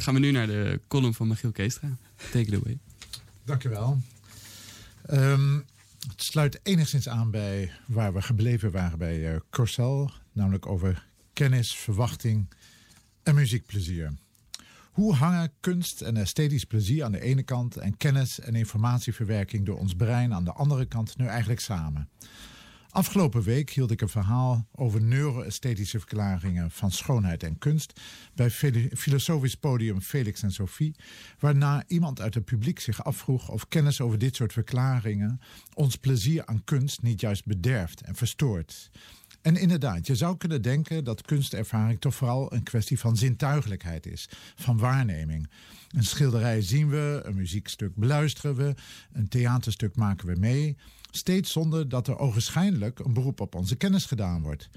Gaan we nu naar de column van Michiel Keestra. Take it away. Dankjewel. Um, het sluit enigszins aan bij waar we gebleven waren bij uh, Corsel. Namelijk over kennis, verwachting en muziekplezier. Hoe hangen kunst en esthetisch plezier aan de ene kant en kennis en informatieverwerking door ons brein aan de andere kant nu eigenlijk samen? Afgelopen week hield ik een verhaal over neuro-esthetische verklaringen van schoonheid en kunst bij filosofisch podium Felix en Sophie, waarna iemand uit het publiek zich afvroeg of kennis over dit soort verklaringen ons plezier aan kunst niet juist bederft en verstoort. En inderdaad, je zou kunnen denken dat kunstervaring toch vooral een kwestie van zintuigelijkheid is, van waarneming. Een schilderij zien we, een muziekstuk beluisteren we, een theaterstuk maken we mee. Steeds zonder dat er ogenschijnlijk een beroep op onze kennis gedaan wordt.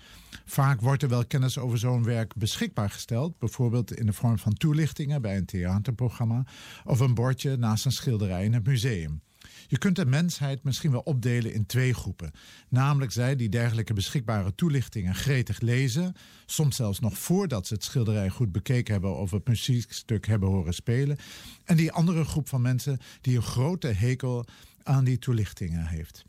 Vaak wordt er wel kennis over zo'n werk beschikbaar gesteld, bijvoorbeeld in de vorm van toelichtingen bij een theaterprogramma of een bordje naast een schilderij in het museum. Je kunt de mensheid misschien wel opdelen in twee groepen. Namelijk zij die dergelijke beschikbare toelichtingen gretig lezen, soms zelfs nog voordat ze het schilderij goed bekeken hebben of het muziekstuk hebben horen spelen. En die andere groep van mensen die een grote hekel aan die toelichtingen heeft.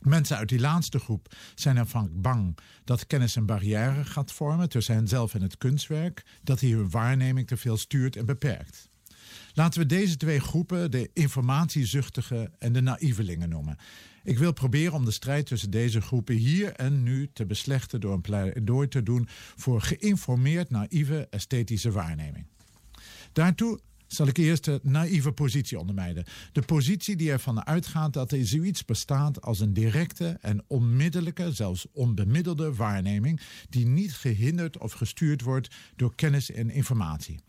Mensen uit die laatste groep zijn ervan bang dat kennis een barrière gaat vormen tussen henzelf en het kunstwerk, dat hij hun waarneming te veel stuurt en beperkt. Laten we deze twee groepen de informatiezuchtige en de naïvelingen noemen. Ik wil proberen om de strijd tussen deze groepen hier en nu te beslechten door een pleidooi te doen voor geïnformeerd naïeve esthetische waarneming. Daartoe zal ik eerst de naïeve positie ondermijden. De positie die ervan uitgaat dat er zoiets bestaat als een directe en onmiddellijke, zelfs onbemiddelde waarneming, die niet gehinderd of gestuurd wordt door kennis en informatie.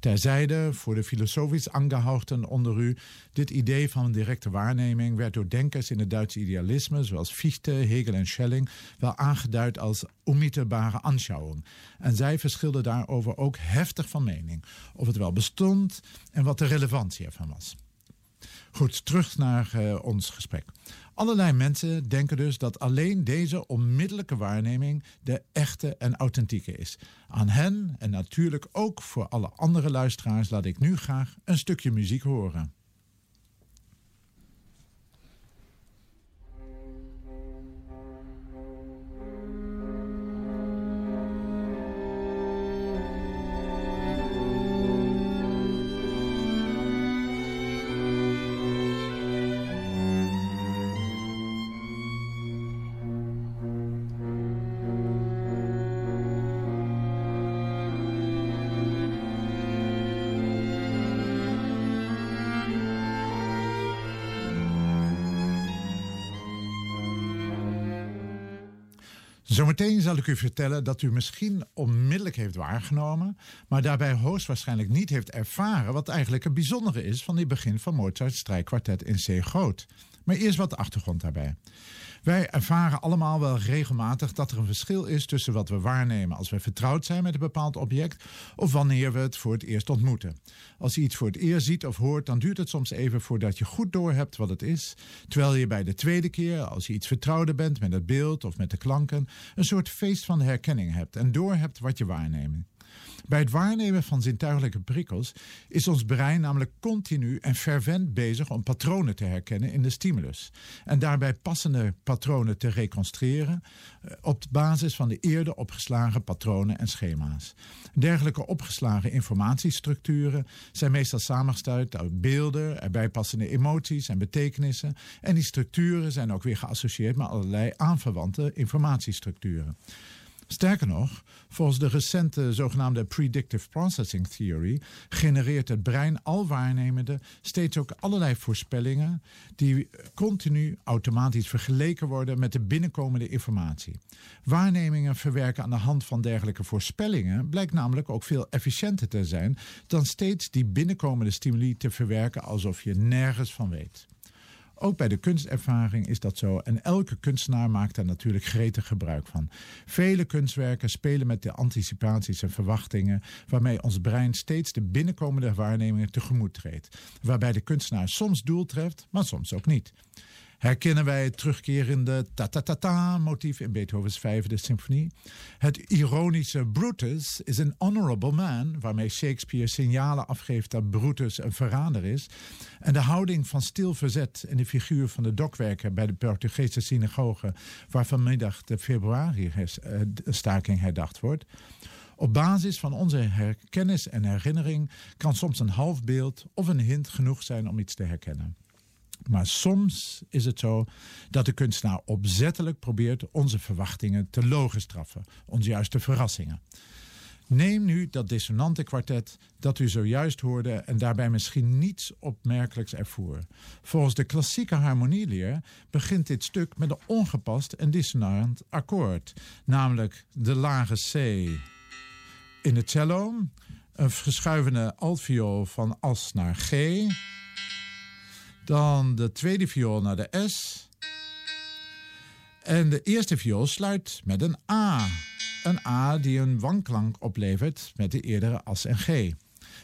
Terzijde, voor de filosofisch angehauchten onder u, dit idee van een directe waarneming werd door denkers in het Duitse idealisme, zoals Fichte, Hegel en Schelling, wel aangeduid als onmittelbare aanschouwing. En zij verschilden daarover ook heftig van mening, of het wel bestond en wat de relevantie ervan was. Goed, terug naar uh, ons gesprek. Allerlei mensen denken dus dat alleen deze onmiddellijke waarneming de echte en authentieke is. Aan hen en natuurlijk ook voor alle andere luisteraars laat ik nu graag een stukje muziek horen. Zometeen zal ik u vertellen dat u misschien onmiddellijk heeft waargenomen, maar daarbij hoogstwaarschijnlijk niet heeft ervaren wat eigenlijk het bijzondere is van die begin van Mozart's strijkkwartet in C groot. Maar eerst wat achtergrond daarbij. Wij ervaren allemaal wel regelmatig dat er een verschil is tussen wat we waarnemen als we vertrouwd zijn met een bepaald object of wanneer we het voor het eerst ontmoeten. Als je iets voor het eerst ziet of hoort, dan duurt het soms even voordat je goed doorhebt wat het is, terwijl je bij de tweede keer, als je iets vertrouwder bent met het beeld of met de klanken, een soort feest van de herkenning hebt en doorhebt wat je waarneemt. Bij het waarnemen van zintuigelijke prikkels is ons brein namelijk continu en fervent bezig om patronen te herkennen in de stimulus. En daarbij passende patronen te reconstrueren eh, op basis van de eerder opgeslagen patronen en schema's. Dergelijke opgeslagen informatiestructuren zijn meestal samengesteld uit beelden, erbij passende emoties en betekenissen. En die structuren zijn ook weer geassocieerd met allerlei aanverwante informatiestructuren. Sterker nog, volgens de recente zogenaamde Predictive Processing Theory genereert het brein al waarnemende steeds ook allerlei voorspellingen die continu automatisch vergeleken worden met de binnenkomende informatie. Waarnemingen verwerken aan de hand van dergelijke voorspellingen blijkt namelijk ook veel efficiënter te zijn dan steeds die binnenkomende stimuli te verwerken alsof je nergens van weet. Ook bij de kunstervaring is dat zo. En elke kunstenaar maakt daar natuurlijk gretig gebruik van. Vele kunstwerken spelen met de anticipaties en verwachtingen, waarmee ons brein steeds de binnenkomende waarnemingen tegemoet treedt. Waarbij de kunstenaar soms doel treft, maar soms ook niet. Herkennen wij het terugkerende ta-ta-ta-ta-motief in Beethovens vijfde symfonie. Het ironische Brutus is an honorable man, waarmee Shakespeare signalen afgeeft dat Brutus een verrader is. En de houding van stil verzet in de figuur van de dokwerker bij de Portugese synagoge, waar vanmiddag de februari-staking herdacht wordt. Op basis van onze kennis en herinnering kan soms een half beeld of een hint genoeg zijn om iets te herkennen. Maar soms is het zo dat de kunstenaar opzettelijk probeert onze verwachtingen te logen straffen, onze juiste verrassingen. Neem nu dat dissonante kwartet dat u zojuist hoorde en daarbij misschien niets opmerkelijks ervoer. Volgens de klassieke harmonieleer begint dit stuk met een ongepast en dissonant akkoord, namelijk de lage C in de cello, een verschuivende altviool van As naar G, dan de tweede viool naar de S. En de eerste viool sluit met een A. Een A die een wanklank oplevert met de eerdere As en G.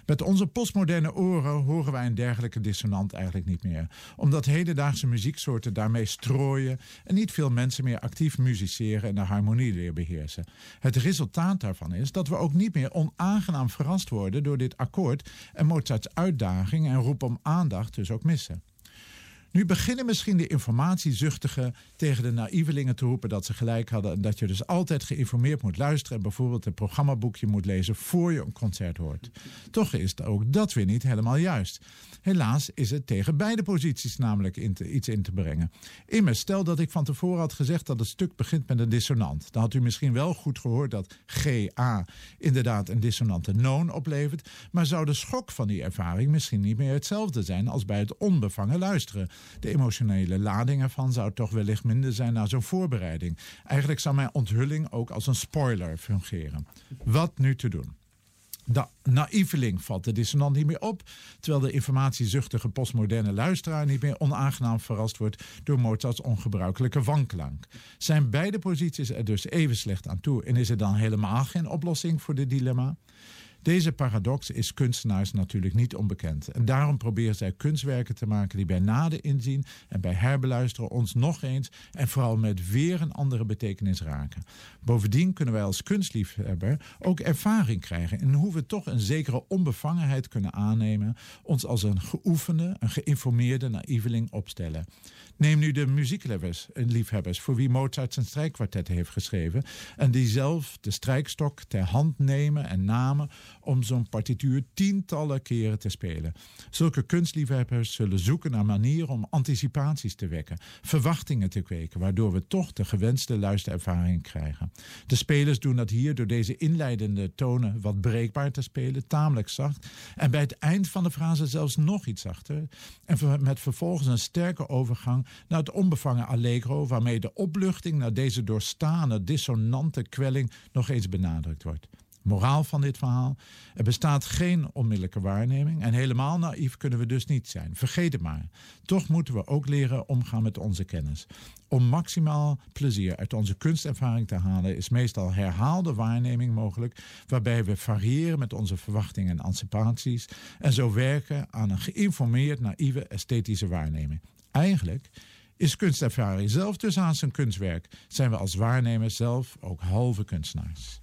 Met onze postmoderne oren horen wij een dergelijke dissonant eigenlijk niet meer. Omdat hedendaagse muzieksoorten daarmee strooien en niet veel mensen meer actief musiceren en de harmonieleer beheersen. Het resultaat daarvan is dat we ook niet meer onaangenaam verrast worden door dit akkoord en Mozarts uitdaging en roep om aandacht dus ook missen. Nu beginnen misschien de informatiezuchtigen tegen de naïvelingen te roepen dat ze gelijk hadden. En dat je dus altijd geïnformeerd moet luisteren en bijvoorbeeld een programmaboekje moet lezen voor je een concert hoort. Toch is ook dat weer niet helemaal juist. Helaas is het tegen beide posities namelijk iets in te brengen. Immers, stel dat ik van tevoren had gezegd dat het stuk begint met een dissonant. Dan had u misschien wel goed gehoord dat GA inderdaad een dissonante noon oplevert. Maar zou de schok van die ervaring misschien niet meer hetzelfde zijn als bij het onbevangen luisteren? De emotionele lading ervan zou toch wellicht minder zijn na zo'n voorbereiding. Eigenlijk zou mijn onthulling ook als een spoiler fungeren. Wat nu te doen? De naïveling valt de dissonant niet meer op, terwijl de informatiezuchtige postmoderne luisteraar niet meer onaangenaam verrast wordt door Mozarts ongebruikelijke wanklank. Zijn beide posities er dus even slecht aan toe en is er dan helemaal geen oplossing voor dit dilemma? Deze paradox is kunstenaars natuurlijk niet onbekend. En daarom proberen zij kunstwerken te maken die bij nader inzien en bij herbeluisteren ons nog eens en vooral met weer een andere betekenis raken. Bovendien kunnen wij als kunstliefhebber ook ervaring krijgen en hoe we toch een zekere onbevangenheid kunnen aannemen, ons als een geoefende, een geïnformeerde naïveling opstellen. Neem nu de muziekliefhebbers voor wie Mozart zijn strijkkwartetten heeft geschreven en die zelf de strijkstok ter hand nemen en namen om zo'n partituur tientallen keren te spelen. Zulke kunstliefhebbers zullen zoeken naar manieren om anticipaties te wekken, verwachtingen te kweken, waardoor we toch de gewenste luisterervaring krijgen. De spelers doen dat hier door deze inleidende tonen wat breekbaar te spelen, tamelijk zacht, en bij het eind van de frase zelfs nog iets zachter, en met vervolgens een sterke overgang naar het onbevangen allegro, waarmee de opluchting naar deze doorstane, dissonante kwelling nog eens benadrukt wordt. Moraal van dit verhaal: er bestaat geen onmiddellijke waarneming en helemaal naïef kunnen we dus niet zijn. Vergeet het maar. Toch moeten we ook leren omgaan met onze kennis. Om maximaal plezier uit onze kunstervaring te halen, is meestal herhaalde waarneming mogelijk, waarbij we variëren met onze verwachtingen en anticipaties en zo werken aan een geïnformeerd, naïeve esthetische waarneming. Eigenlijk is kunstervaring zelf dus aan zijn kunstwerk, zijn we als waarnemers zelf ook halve kunstenaars.